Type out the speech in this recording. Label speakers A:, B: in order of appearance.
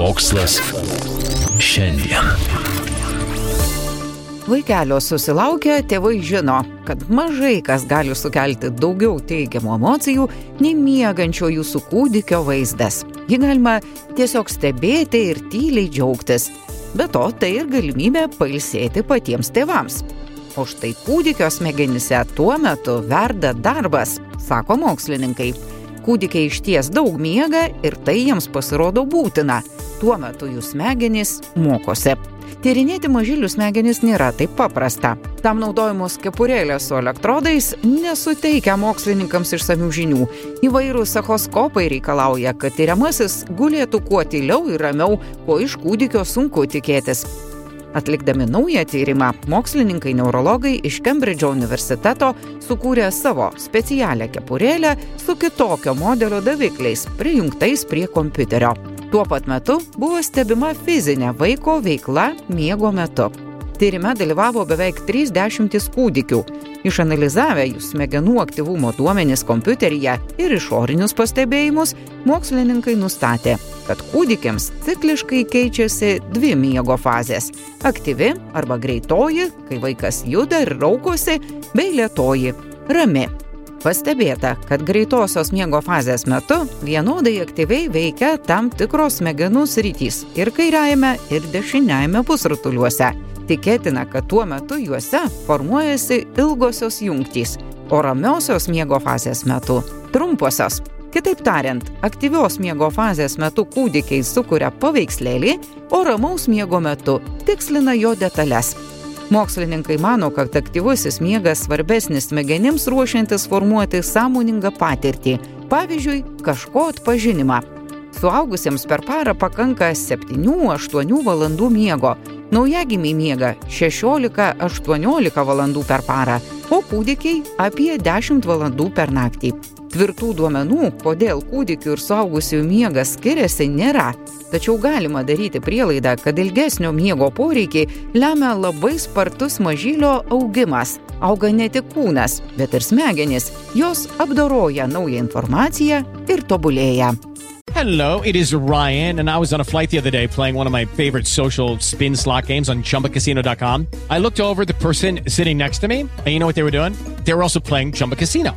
A: Mokslas šiandien.
B: Vaikelio susilaukę tėvai žino, kad mažai kas gali sukelti daugiau teigiamų emocijų nei miegančio jūsų kūdikio vaizdas. Jį galima tiesiog stebėti ir tyliai džiaugtis. Be to, tai ir galimybė pailsėti patiems tėvams. O štai kūdikio smegenyse tuo metu verda darbas, sako mokslininkai. Kūdikiai iš ties daug miega ir tai jiems pasirodo būtina. Tuo metu jų smegenys mokosi. Tyrinėti mažylių smegenis nėra taip paprasta. Tam naudojamos kepurėlės su elektrodais nesuteikia mokslininkams išsamių žinių. Įvairūs echoskopai reikalauja, kad tyriamasis gulėtų kuo tyliau ir ramiau, ko iš kūdikio sunku tikėtis. Atlikdami naują tyrimą, mokslininkai neurologai iš Kembridžo universiteto sukūrė savo specialią kepurėlę su kitokio modelio davikliais prijungtais prie kompiuterio. Tuo pat metu buvo stebima fizinė vaiko veikla miego metu. Tyrime dalyvavo beveik 30 kūdikių. Išanalizavę jų smegenų aktyvumo duomenis kompiuteryje ir išorinius pastebėjimus, mokslininkai nustatė, kad kūdikiams cikliškai keičiasi dvi miego fazės - aktyvi arba greitoji, kai vaikas juda ir raukosi, bei lietoji - rami Pastebėta, kad greitosios miego fazės metu vienodai aktyviai veikia tam tikros smegenų sritys ir kairiajame, ir dešiniajame pusrutuliuose. Tikėtina, kad tuo metu juose formuojasi ilgosios jungtys, o ramiosios miego fazės metu - trumposios. Kitaip tariant, aktyvios miego fazės metu kūdikiai sukuria paveikslėlį, o ramaus miego metu tikslina jo detalės. Mokslininkai mano, kad aktyvusis miegas svarbesnis smegenims ruošiantis formuoti sąmoningą patirtį, pavyzdžiui, kažko atpažinimą. Suaugusiems per parą pakanka 7-8 valandų miego, naujagimiai miega 16-18 valandų per parą, o kūdikiai apie 10 valandų per naktį. Tvirtų duomenų, kodėl kūdikių ir suaugusių miegas skiriasi, nėra. Tačiau galima daryti prielaidą, kad ilgesnio miego poreikiai lemia labai spartus mažylio augimas. Auga ne tik kūnas, bet ir smegenys. Jos apdoroja naują informaciją ir tobulėja.
C: Hello, it is Ryan, and I was on a flight the other day playing one of my favorite social spin slot games on chumbacasino.com. I looked over the person sitting next to me, and you know what they were doing? They were also playing Chumba Casino.